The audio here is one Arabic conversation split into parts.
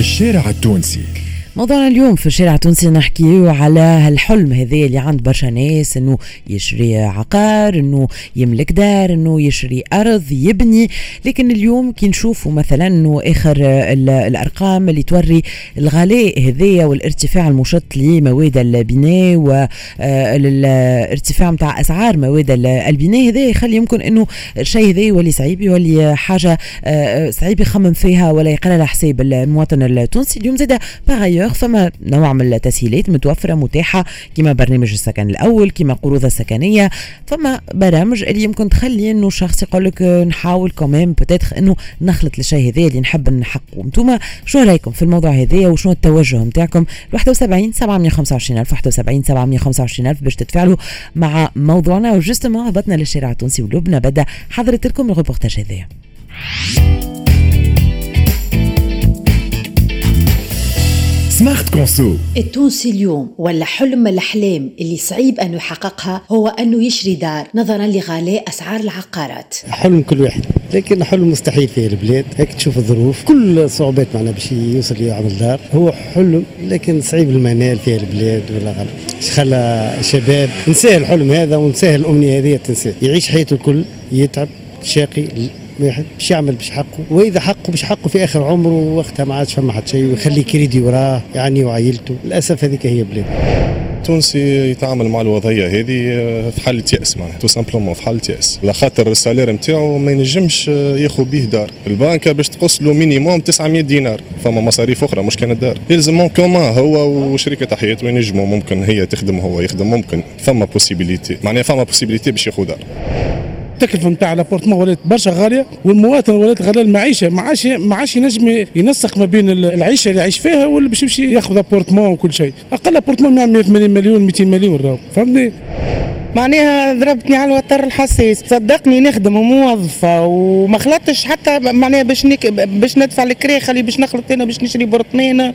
الشارع التونسي. موضوعنا اليوم في الشارع التونسي نحكي على هالحلم هذا اللي عند برشا ناس إنه يشري عقار إنه يملك دار إنه يشري أرض يبني. لكن اليوم كي نشوفوا مثلا إنه آخر الأرقام اللي توري الغلاء هذايا والارتفاع المشط لمواد البناء والارتفاع نتاع أسعار مواد البناء هذا يخلي يمكن إنه الشيء هذا يولي صعيب يولي حاجة آه، صعيب يخمم فيها ولا يقلل حساب المواطن التونسي. اليوم زاد باغ فما نوع من التسهيلات متوفرة متاحة كما برنامج السكن الأول كما قروض السكنيه فما برامج اللي يمكن تخلي إنه شخص يقول لك نحاول كمان بتاتخ إنه نخلط الشيء هذا اللي نحب نحققه. أنتم شو رأيكم في الموضوع هذا وشنو التوجه نتاعكم؟ 71 725 ألف 71 725 ألف باش تتفاعلوا مع موضوعنا. وجستما هبطنا للشارع التونسي ولبنى بدأ حضرت لكم الريبورتاج هذايا Smart Conso التونسي اليوم ولا حلم من الأحلام اللي صعيب أنه يحققها هو أنه يشري دار نظرا لغلاء أسعار العقارات. حلم كل واحد لكن حلم مستحيل في البلاد. هيك تشوف الظروف. كل صعوبات معنا باش يوصل يعمل دار. هو حلم لكن صعيب المنال في البلاد ولا غلط خلى الشباب؟ نسهل الحلم هذا ونسهل الأمنية هذه تنساه. يعيش حياته الكل يتعب شاقي واحد باش يعمل باش حقه. وإذا حقه باش حقه في آخر عمره وقتها ما عادش فما حد شيء ويخلي كريدي وراه يعني وعائلته. للأسف هذيك هي بلاد. التونسي يتعامل مع الوضعية هذه آه، في حاله ياس معناها tout simplement في حاله ياس لخاطر ال salaire نتاعو ما ينجمش آه، ياخذ به دار. البنكه باش تقص له minimum 900 دينار. فما مصاريف أخرى مش كانت دار. يلزم كومان هو وشريكة حياته ينجموا ممكن هي تخدم هو يخدم ممكن. فما possibilité معناها فما possibilité باش ياخذ دار. التكلفة نتاع لابورتمون ولات برشا غالية والمواطن ولات غلاء المعيشه ما عادش ما عادش ينجم ينسق ما بين العيشة اللي يعيش فيها واللي باش يمشي ياخذ ابورتمون وكل شيء. أقل ابورتمون نعمل 180 مليون 200 مليون راهو. فهمتني؟ معناها ضربتني على الوتر الحساس. صدقني نخدم موظفه وما خلطتش حتى معناها باش نك... باش ندفع الكري خلي باش نخلط أنا باش نشري برطمانه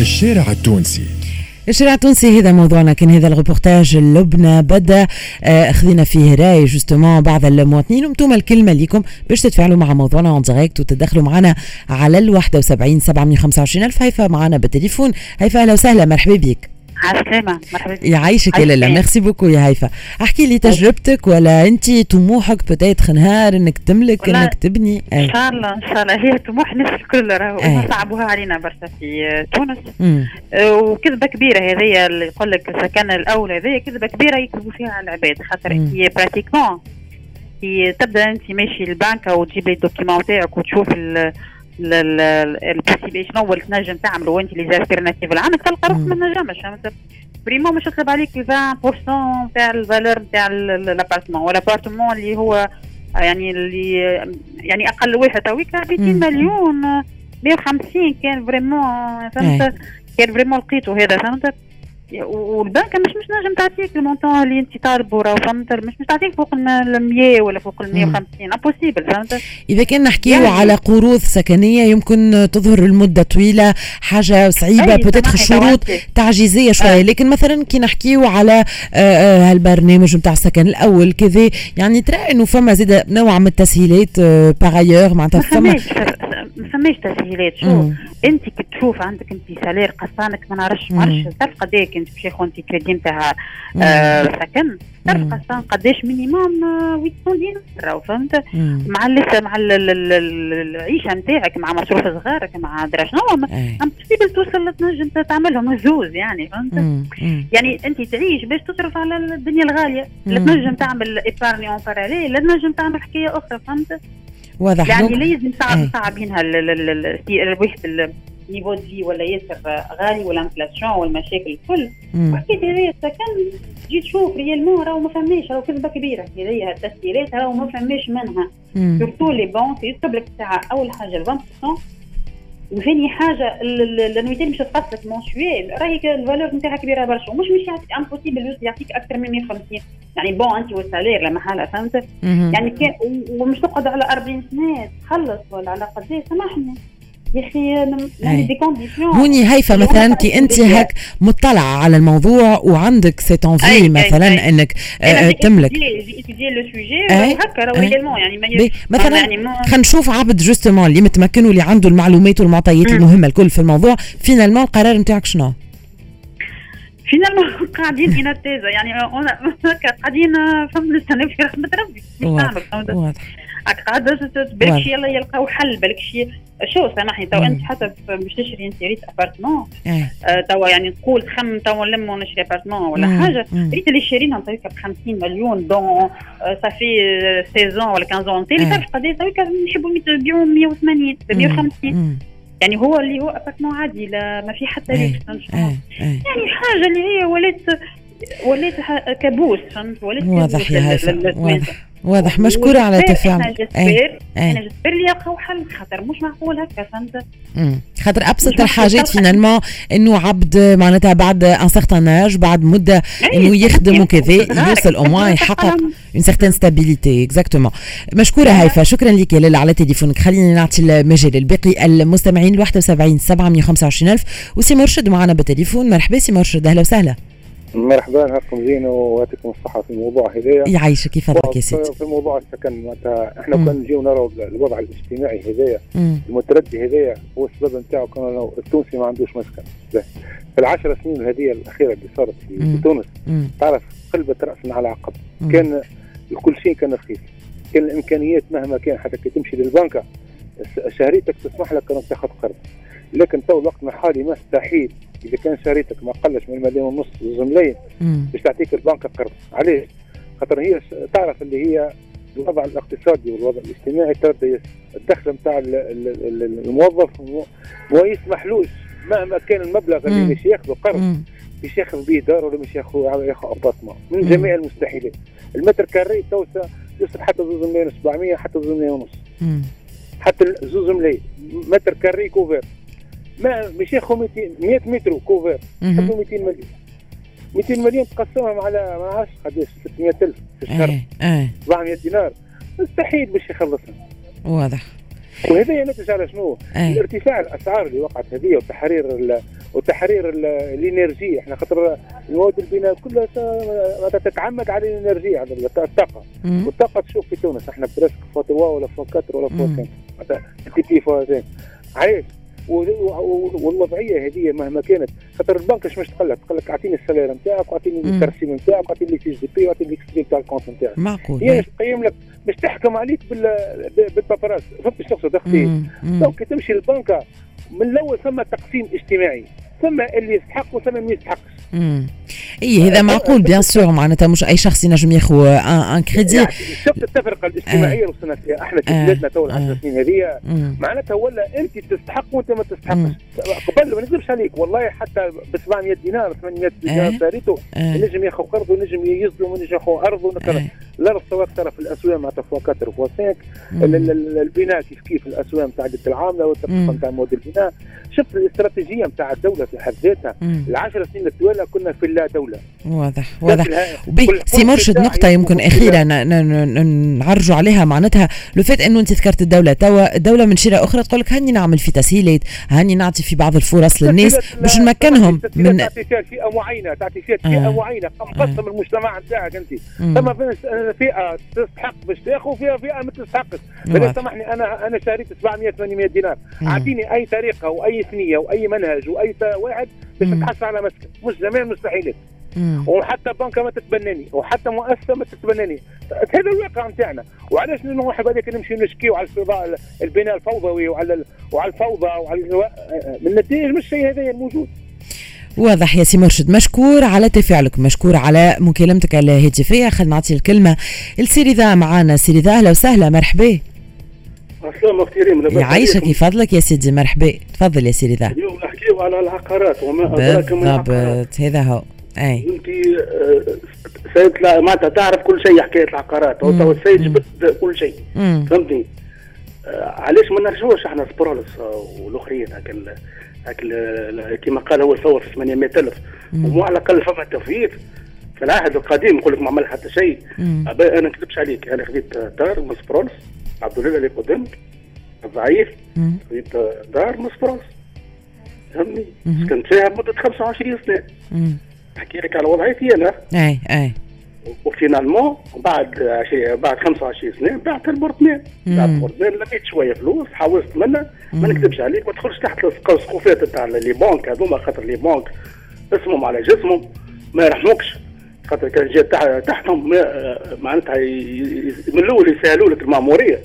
الشارع التونسي. الشارع التونسي هذا موضوعنا كان هذا الريبورتاج اللبنى بدأ آه، أخذنا فيه رأي justement بعض المواطنين. وأنتم الكلمة ليكم باش تتفاعلوا مع موضوعنا en direct وتدخلوا معنا على ال 71 725 ألف. هيفا معنا بالتليفون. هيفا أهلا وسهلا مرحبا بك. عسلامة مرحبا يعيشك يا لاله merci beaucoup يا هيفا. احكي لي تجربتك ولا انت طموحك peut-être نهار انك تملك انك تبني؟ إن شاء الله إن شاء الله. هي طموح الناس الكل راهو صعبوها علينا برشا في تونس. أه وكذبة كبيرة هذيا اللي يقول لك السكن الأول هذيا كذبة كبيرة يكذبوا فيها على العباد خاطر هي pratiquement تبدأ انت ماشي البنكه وتجيب لي ال documents تاعك وتشوف ال possibilité شنو هو تنجم تعمله وانت les alternatives اللي عندك تلقى روحك ما تنجمش vraiment مش يطلب عليك 20% تاع ال valeur تاع ال appartement وال appartement اللي هو يعني اللي يعني أقل واحد تويك 200 مليون 150 كان vraiment فهمت؟ كان vraiment لقيته هذا فهمت؟ والبنك مش مش نجم تعطيك ال montant اللي انت طالبه راه فهمت؟ مش مش تعطيك فوق ال 100 ولا فوق ال 150 impossible فهمت؟ إذا كان نحكيو يعني على قروض سكنية يمكن تظهر المده طويلة حاجة صعيبة بتدخل شروط تعجيزية شوية. لكن مثلا كي نحكيو على آه، آه، هالبرنامج نتاع السكن الأول كذا يعني ترى إنه فما زيد نوع من التسهيلات باغ آه، معناتها فما ما فماش تسهيلات. شو انت كي تشوف عندك انت سالير قصانك ما نعرفش ما نعرفش تعرف قداش انت باش ياخذ انت كريدي نتاع آه سكن. تعرف قصان قداش مينيموم 800 دينار. فهمت؟ مع لسه مع العيشة نتاعك مع مصروف صغارك مع درا شنو امبوسيبل توصل تنجم تعملهم هزوز يعني فهمت؟ يعني انت تعيش باش تصرف على الدنيا الغالية. لا تنجم تعمل épargner en parallèle لا تنجم تعمل حكاية أخرى فهمت؟ واضح. يعني لازم صعب صعبينها الواحد ال niveau de vie ولا ياسر غالي وال inflation والمشاكل الكل. وحكيت هذايا السكن تجي تشوف réellement راهو ما فماش راهو كذبة كبيرة. هذيا التسهيلات راهو ما فماش منها. surtout les banques يكتب لك ساعه أول حاجة 20% وثاني حاجة الانويتي مش تقصلك مونشويل راهي الفالور نتاعها كبيرة برشا. ومش مش يعطيك امبوسيبل يعطيك أكثر من 150 يعني بون أنت والسالير لا محالة فهمت؟ يعني كان ومش تقعد على 40 سنه تخلص ولا على قد سامحني. يا أخي دي كونديسيون موني هيفا مثلا كي انت هيك مطلعة على الموضوع وعندك سيت انفي مثلا إنك آه، تملك. هكا راهو يعني مثلا خلينا نشوف عبد جوستومون اللي متمكن واللي عنده المعلومات والمعطيات المهمة الكل في الموضوع. فينالمون القرار نتاعك شنو؟ فينالمون قاعدين انتيزا يعني قاعدين في رحمه ربي واضح قاعدة بالك يلا يلقاو حل بالك شي شو سامحني تو أنت حتى باش تشري أنت ريت أبارتمون؟ إيه. آه توا يعني تقول تخمم توا نلم ونشري أبارتمون ولا حاجة. ريت اللي شارينها نعطيك ب 50 مليون دون صافي 16 ولا 15 انت اللي تعرف قد إيه نحبوا نبيعوا 180 150 يعني هو اللي هو appartement عادي لا ما في حتى ريت يعني حاجة اللي هي ولات ولات كابوس فهمت؟ ولات واضح يا هيثم واضح واضح. مشكورة على تفاعلك أنا جسبر لي يلقاو حل خاطر مش معقول هكا فهمت؟ خاطر أبسط الحاجات finalement إنه عبد معناتها بعد un certain âge بعد مدة إنه يخدم وكذا يوصل au moins يحقق. une certaine stabilité exactement مشكورة هيفا شكرا لك يا لاله على تليفونك. خليني نعطي المجال الباقي المستمعين 71 725 ألف. وسي مرشد معنا بالتليفون. مرحبا سي مرشد أهلا وسهلا. مرحبا نهاركم زين ويعطيكم الصحة في الموضوع هذايا. يعيشك كيف حالك يا سيدي؟ في موضوع السكن معناتها إحنا كنا نجيو نرى الوضع الاجتماعي هذايا. المتردي هذايا هو السبب نتاعو كان التونسي ما عندوش مسكن. في العشر سنين هذه الأخيرة اللي صارت في, في تونس تعرف قلبت رأسا على عقب. كان كل شيء كان رخيص. كان الإمكانيات مهما كان حتى كي تمشي للبنكة شهريتك تسمح لك انك تاخذ قرض. لكن تو الوقت الحالي مستحيل إذا كان شهريتك ما قلش من مليون ونص ملايين باش تعطيك البنك قرض. علاش؟ خاطر هي تعرف اللي هي الوضع الاقتصادي والوضع الاجتماعي الدخل نتاع الموظف ما يسمحلوش مهما كان المبلغ اللي باش ياخذه قرض. باش ياخذ به دار ولا باش ياخذ ياخذ appartement من جميع المستحيلات ال mètre carré توسع يوصل حتى زوج ملايين 700 حتى زوج ملايين ونص. حتى زوج ملايين mètre carré couvert. ما مش ياخذ 200 100 mètre couvert ياخذ 200 مليون. 200 مليون تقسمهم على ما عرفش قداش 600000 في الشهر. إيه إيه. 700 دينار. مستحيل باش يخلصها واضح. وهذا ينتج على شنو؟ أيه. ارتفاع الأسعار اللي وقعت هذه وتحرير وتحرير ال énergie. إحنا خاطر المواد البناء كلها تتعمد على ال énergie على الطاقة. والطاقة تشوف في تونس. إحنا presque fois 3 ولا fois 4 ولا fois 5 معناتها تي fois علاش؟ والوضعية هذه مهما كانت خاطر البنك اش باش تقول لك تقول لك أعطيني ال salaire نتاعك واعطيني الترسيم نتاعك واعطيني les fiches de paie واعطيني les نتاع ال compte نتاعك. معقول. هي باش تقيم لك؟ باش تحكم عليك بالباراس فهمت إيش نقصد أختي؟ donc تمشي للبنكة من الأول ثم تقسيم اجتماعي ثم اللي يستحق وثم اللي ما يستحقش. إي هذا معقول bien sûr معناتها مش أي شخص ينجم ياخذ un crédit يعني شفت التفرقة الاجتماعية اللي وصلنا فيها. إحنا في بلادنا تو العشر سنين هذه. معناتها ولا أنت تستحق وأنت ما تستحقش. قبل ما نكذبش عليك والله حتى ب 700 دينار 800 دينار شاريته ينجم ياخذ قرض ونجم يصدم ونجم ياخذ أرض ونكذا الأرض سواء ترى في الاسواق معناتها فوا 4 فوا 5 البناء كيف كيف الاسواق نتاع العاملة والتفرقه نتاع مواد البناء. شفت الاستراتيجية نتاع الدولة في حد ذاتها؟ العشر سنين التوالى كنا في اللا دولة. واضح واضح. سي مرشد نقطة يمكن أخيرة نعرجوا عليها. معناتها لو فات إنه أنت ذكرت الدولة توا الدولة من شيره أخرى تقول لك هاني نعمل في تسهيلات هاني نعطي في بعض الفرص للناس باش نمكنهم من تعطي فئة معينة تعطي فئة آه. معينة مقسم آه. المجتمع نتاعك أنت. ثم فئه تستحق باش تاخذ فيها فئة ما تستحقش. سامحني أنا أنا شريت 700 800 دينار. أعطيني أي طريقة وأي ثنية وأي منهج وأي واحد باش تحصل على مسكن. مش جميع مستحيلات. وحتى بنكة ما تتبناني وحتى مؤسسة ما تتبناني. هذا الواقع نتاعنا. وعلاش نروح هذاك نمشي نشكيو على الفضاء البناء الفوضوي وعلى وعلى الفوضى وعلى من النتائج مش الشيء هذا الموجود واضح يا سي مرشد. مشكور على تفاعلك. مشكور على مكالمتك الهاتفية. خلينا نعطي الكلمة لسي رضا معانا. سي رضا أهلا وسهلا. مرحبا. السلام أختي يعيشك يفضلك يا سيدي. مرحبا. تفضل يا سي رضا اليوم نحكيو على العقارات وما أدراك ما العقارات. هذا هو. أي. انت آه، سيد معناتها تعرف كل شيء حكايه العقارات أو السيد جبت كل شيء. فهمتني؟ آه، علاش ما نرجعوش إحنا سبرولس والآخرين هاك هاك كما قال هو ثور في 800000 ومو على الأقل فما تفويض في العهد القديم. نقول لك ما عمل حتى شيء. أنا نكذبش عليك. أنا خديت دار من سبرولس عبد الله اللي قدامك ضعيف تريد دار نص راس فهمني كنت فيها مده 25 سنة. نحكي لك على وضعيتي أنا أي أي. و finalement بعد عشي بعد 25 سنة بعت ال appartement بعت ال appartement لقيت شوية فلوس حوست منها ما نكذبش عليك ما تدخلش تحت السقوفات نتاع les banques هذوما خاطر les banques اسمهم على جسمهم ما يرحموكش. خاطر كان جات تحتهم معناتها من الأول يسهلوا لك المامورية.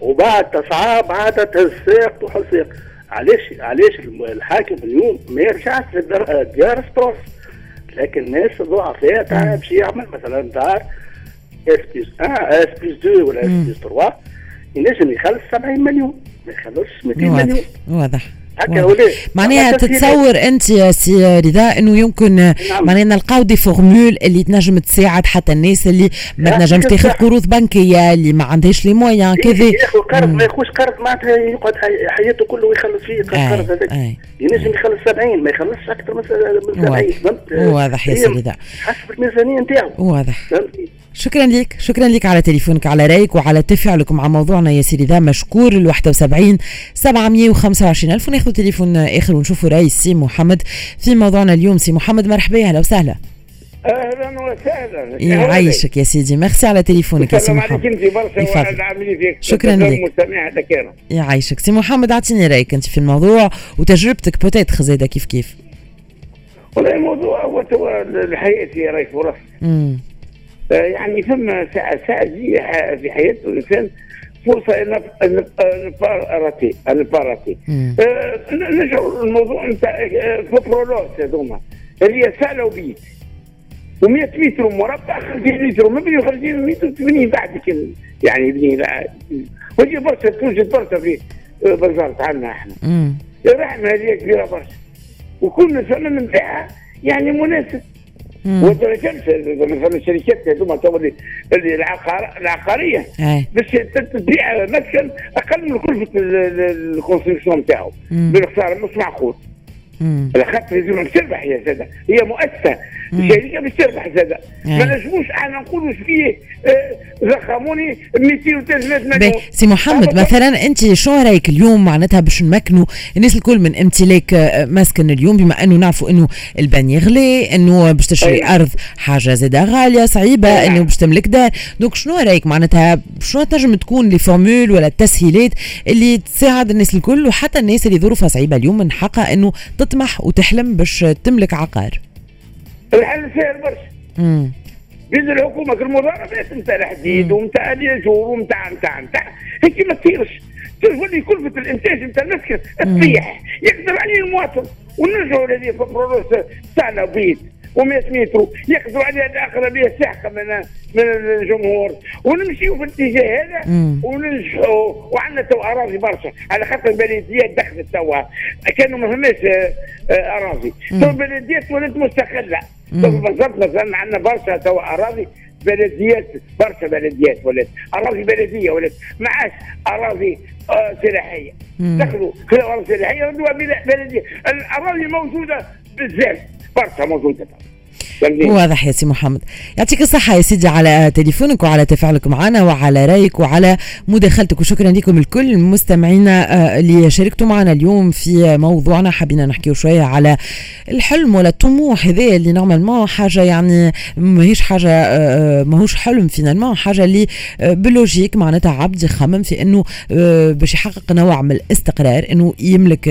وبعد تصعب عادة تهز ساق تحل ساق علاش علاش الحاكم اليوم ما يرجعش للديار سبرولس لكن الناس الضعفاء تاع باش يعمل مثلا دار اس بيس 1 اس بيس 2 ولا اس بيس 3 ينجم يخلص 70 مليون ما يخلصش 200 مليون واضح هكا معناها تتصور أنت يا سي رضا إنه يمكن نعم. معناها نلقاو des formules اللي تنجم تساعد حتى الناس اللي ما تنجمش تاخذ قروض بنكية اللي ما عندهاش les moyens كذا. ياخذ قرض ما ياخذش قرض معناتها يقعد حياته كله ويخلص فيه القرض هذاك. ينجم يخلص 70 ما يخلصش أكثر من 70 فهمت؟ واضح يا سي رضا. حسب الميزانية نتاعو. واضح. فهمتني شكرا لك شكرا لك على تليفونك على رأيك وعلى تفاعلك مع موضوعنا يا سي رضا مشكور ال 71 725 ألف وناخذ تليفون آخر ونشوفوا رأي سي محمد في موضوعنا اليوم. سي محمد مرحبا أهلا وسهلا. أهلا وسهلا. يعيشك يا سيدي. ميرسي على تليفونك يا سي محمد. أنت برشا فيك. شكرا لك يعيشك سي محمد أعطيني رأيك أنت في الموضوع وتجربتك بوتيت زاده كيف كيف. والله الموضوع هو الحياة راي فرص يعني ثم سأجي في حياة الإنسان فرصة أن نباراتي نباراتي نشعر الموضوع نتاع FOPROLOS هذوما. اللي هي سالة وبيت و100 متر مربع 50 متر مبني 50 متر تبني بعد يعني يبني وهي برشا توجد برشا في بازار تاعنا إحنا. رحمة هذه كبيرة برشا. وكل الثمن نتاعها يعني مناسب. والدرجات مثلا الشركات هذوما تو اللي العقار العقارية. باش تبيع مسكن أقل من كلفه ال construction نتاعو. بالخساره مش معقول. على خاطر لازم تربح زاده هي مؤسسة. الشركة باش تربح زاده ما نجموش إحنا نقولوا فيه زخموني 200 و 300 مليون سي محمد مثلا أنت شو رايك اليوم معناتها باش نمكنوا الناس الكل من امتلاك مسكن اليوم بما أنه نعرفوا أنه البني غلي أنه باش تشتري أيه. أرض حاجة زاده غالية صعيبة أيه. أنه باش تملك دار. donc شنو رأيك معناتها؟ شنو تنجم تكون les formules ولا التسهيلات اللي تساعد الناس الكل وحتى الناس اللي ظروفها صعيبة اليوم من حقها أنه تطمح وتحلم باش تملك عقار؟ الحل سهل برشا. بيد الحكومة المضاربات نتاع الحديد ونتاع الياجور ونتاع نتاع نتاع هيك ما تصيرش. تولي كلفه الإنتاج نتاع المسكن. تطيح يقدر عليه المواطن. ونرجعوا لهذه البروس تاعنا بيت و100 متر يقدروا عليها الاغلبيه الساحقه من من الجمهور. ونمشيو في الاتجاه هذا وننجحوا. وعندنا تو أراضي برشا على خاطر البلديات دخلت توا. كانوا ما فماش آه، آه، أراضي. تو البلديات ولات مستقلة. بالضبط مثلا عندنا برشا تو أراضي بلديات برشا بلديات ولات. أراضي بلدية ولات. ما عادش أراضي آه سلاحية. دخلوا في الاراضي السلاحيه بلدية. الأراضي موجودة 20 për të mozun të të. واضح يا سي محمد. يعطيك الصحة يا سيدي على تليفونك وعلى تفاعلك معنا وعلى رأيك وعلى مداخلتك. وشكرا لكم الكل مستمعينا آه، اللي شاركتوا معنا اليوم في موضوعنا. حبينا نحكيو شوية على الحلم ولا الطموح هذا اللي normalement حاجة يعني ماهيش حاجة آه، ماهوش حلم finalement حاجة اللي آه، plus logique معناتها عبد يخمم في إنه باش يحقق نوع من الاستقرار إنه يملك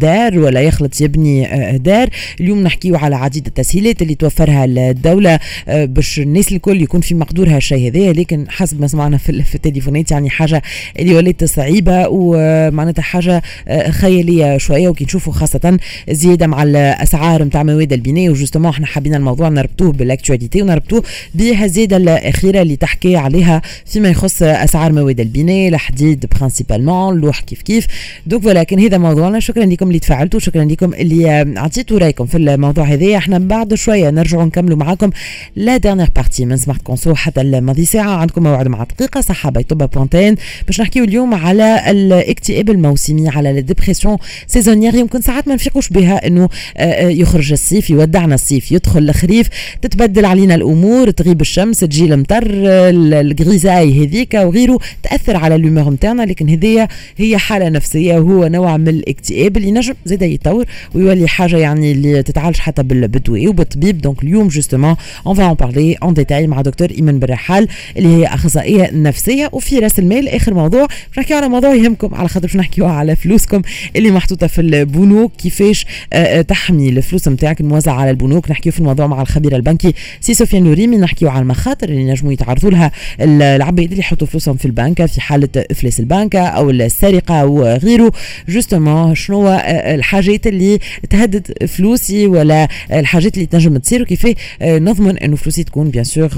دار ولا يخلط يبني دار. اليوم نحكيو على عديد التسهيلات اللي توفر توفرها الدولة آه، باش الناس الكل يكون في مقدورها الشيء هذا لكن حسب ما سمعنا في, التليفونات يعني حاجة اللي ولات صعيبة ومعناتها حاجة آه، خيالية شوية. وكي نشوفوا خاصة زيادة مع الأسعار نتاع مواد البناء و justement إحنا حابين الموضوع نربطوه بال actualité ونربطوه بهالزياده الأخيرة اللي تحكي عليها فيما يخص أسعار مواد البناء الحديد principalement اللوح كيف كيف. donc voilà هذا موضوعنا. شكرا لكم اللي تفاعلتوا. شكرا لكم اللي أعطيتوا رأيكم في الموضوع هذا إحنا بعد شوية نرجعوا نكملوا معاكم la dernière partie من Smart Conso حتى الماضي ساعة. عندكم موعد مع دقيقة صحة by Tobba point tn باش نحكيو اليوم على الاكتئاب الموسمي على ال dépression saisonnière يمكن ساعات ما نفيقوش بها إنه آه، آه، يخرج الصيف يودعنا الصيف يدخل الخريف تتبدل علينا الأمور تغيب الشمس تجي المطر ال grisaille هذيك وغيره تأثر على ال humeur نتاعنا لكن هذيا هي حالة نفسية وهو نوع من الاكتئاب اللي نجم زاد يتطور ويولي حاجة يعني اللي تتعالج حتى بالدواء وبالطبيب. donc اليوم justement on va en parler en détail مع دكتور إيمان برحال اللي هي أخصائية نفسية. وفي رأس المال آخر موضوع. باش نحكيو على موضوع يهمكم. على خاطر باش نحكيو على فلوسكم اللي محطوطة في البنوك. كيفاش آه، آه، تحمي الفلوس نتاعك الموزعه على البنوك. نحكيو في الموضوع مع الخبير البنكي سي سفيان نوريمي نحكيو على المخاطر اللي نجموا يتعرضوا لها العباد اللي يحطوا فلوسهم في البنكه في حالة إفلاس البنكه أو السرقة وغيره justement شنو آه، الحاجات اللي تهدد فلوسي ولا الحاجات اللي تنجم تصير؟ وكيف نضمن إنه فلوسي تكون bien sûr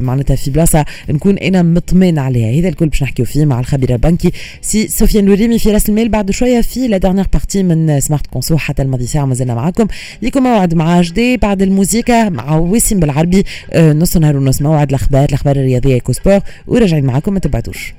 معناتها في بلاصة نكون أنا مطمئن عليها. هذا الكل باش نحكيو فيه مع الخبير البنكي سي سفيان نوريمي في راس المال بعد شوية في la dernière partie من Smart Conso حتى الماضي ساعة مازلنا معاكم. ليكم موعد مع جدي بعد الموسيقى مع وسيم بالعربي. نص نهار ونص موعد الأخبار الأخبار الرياضية إيكو سبور. وراجعين معاكم ما تبعتوش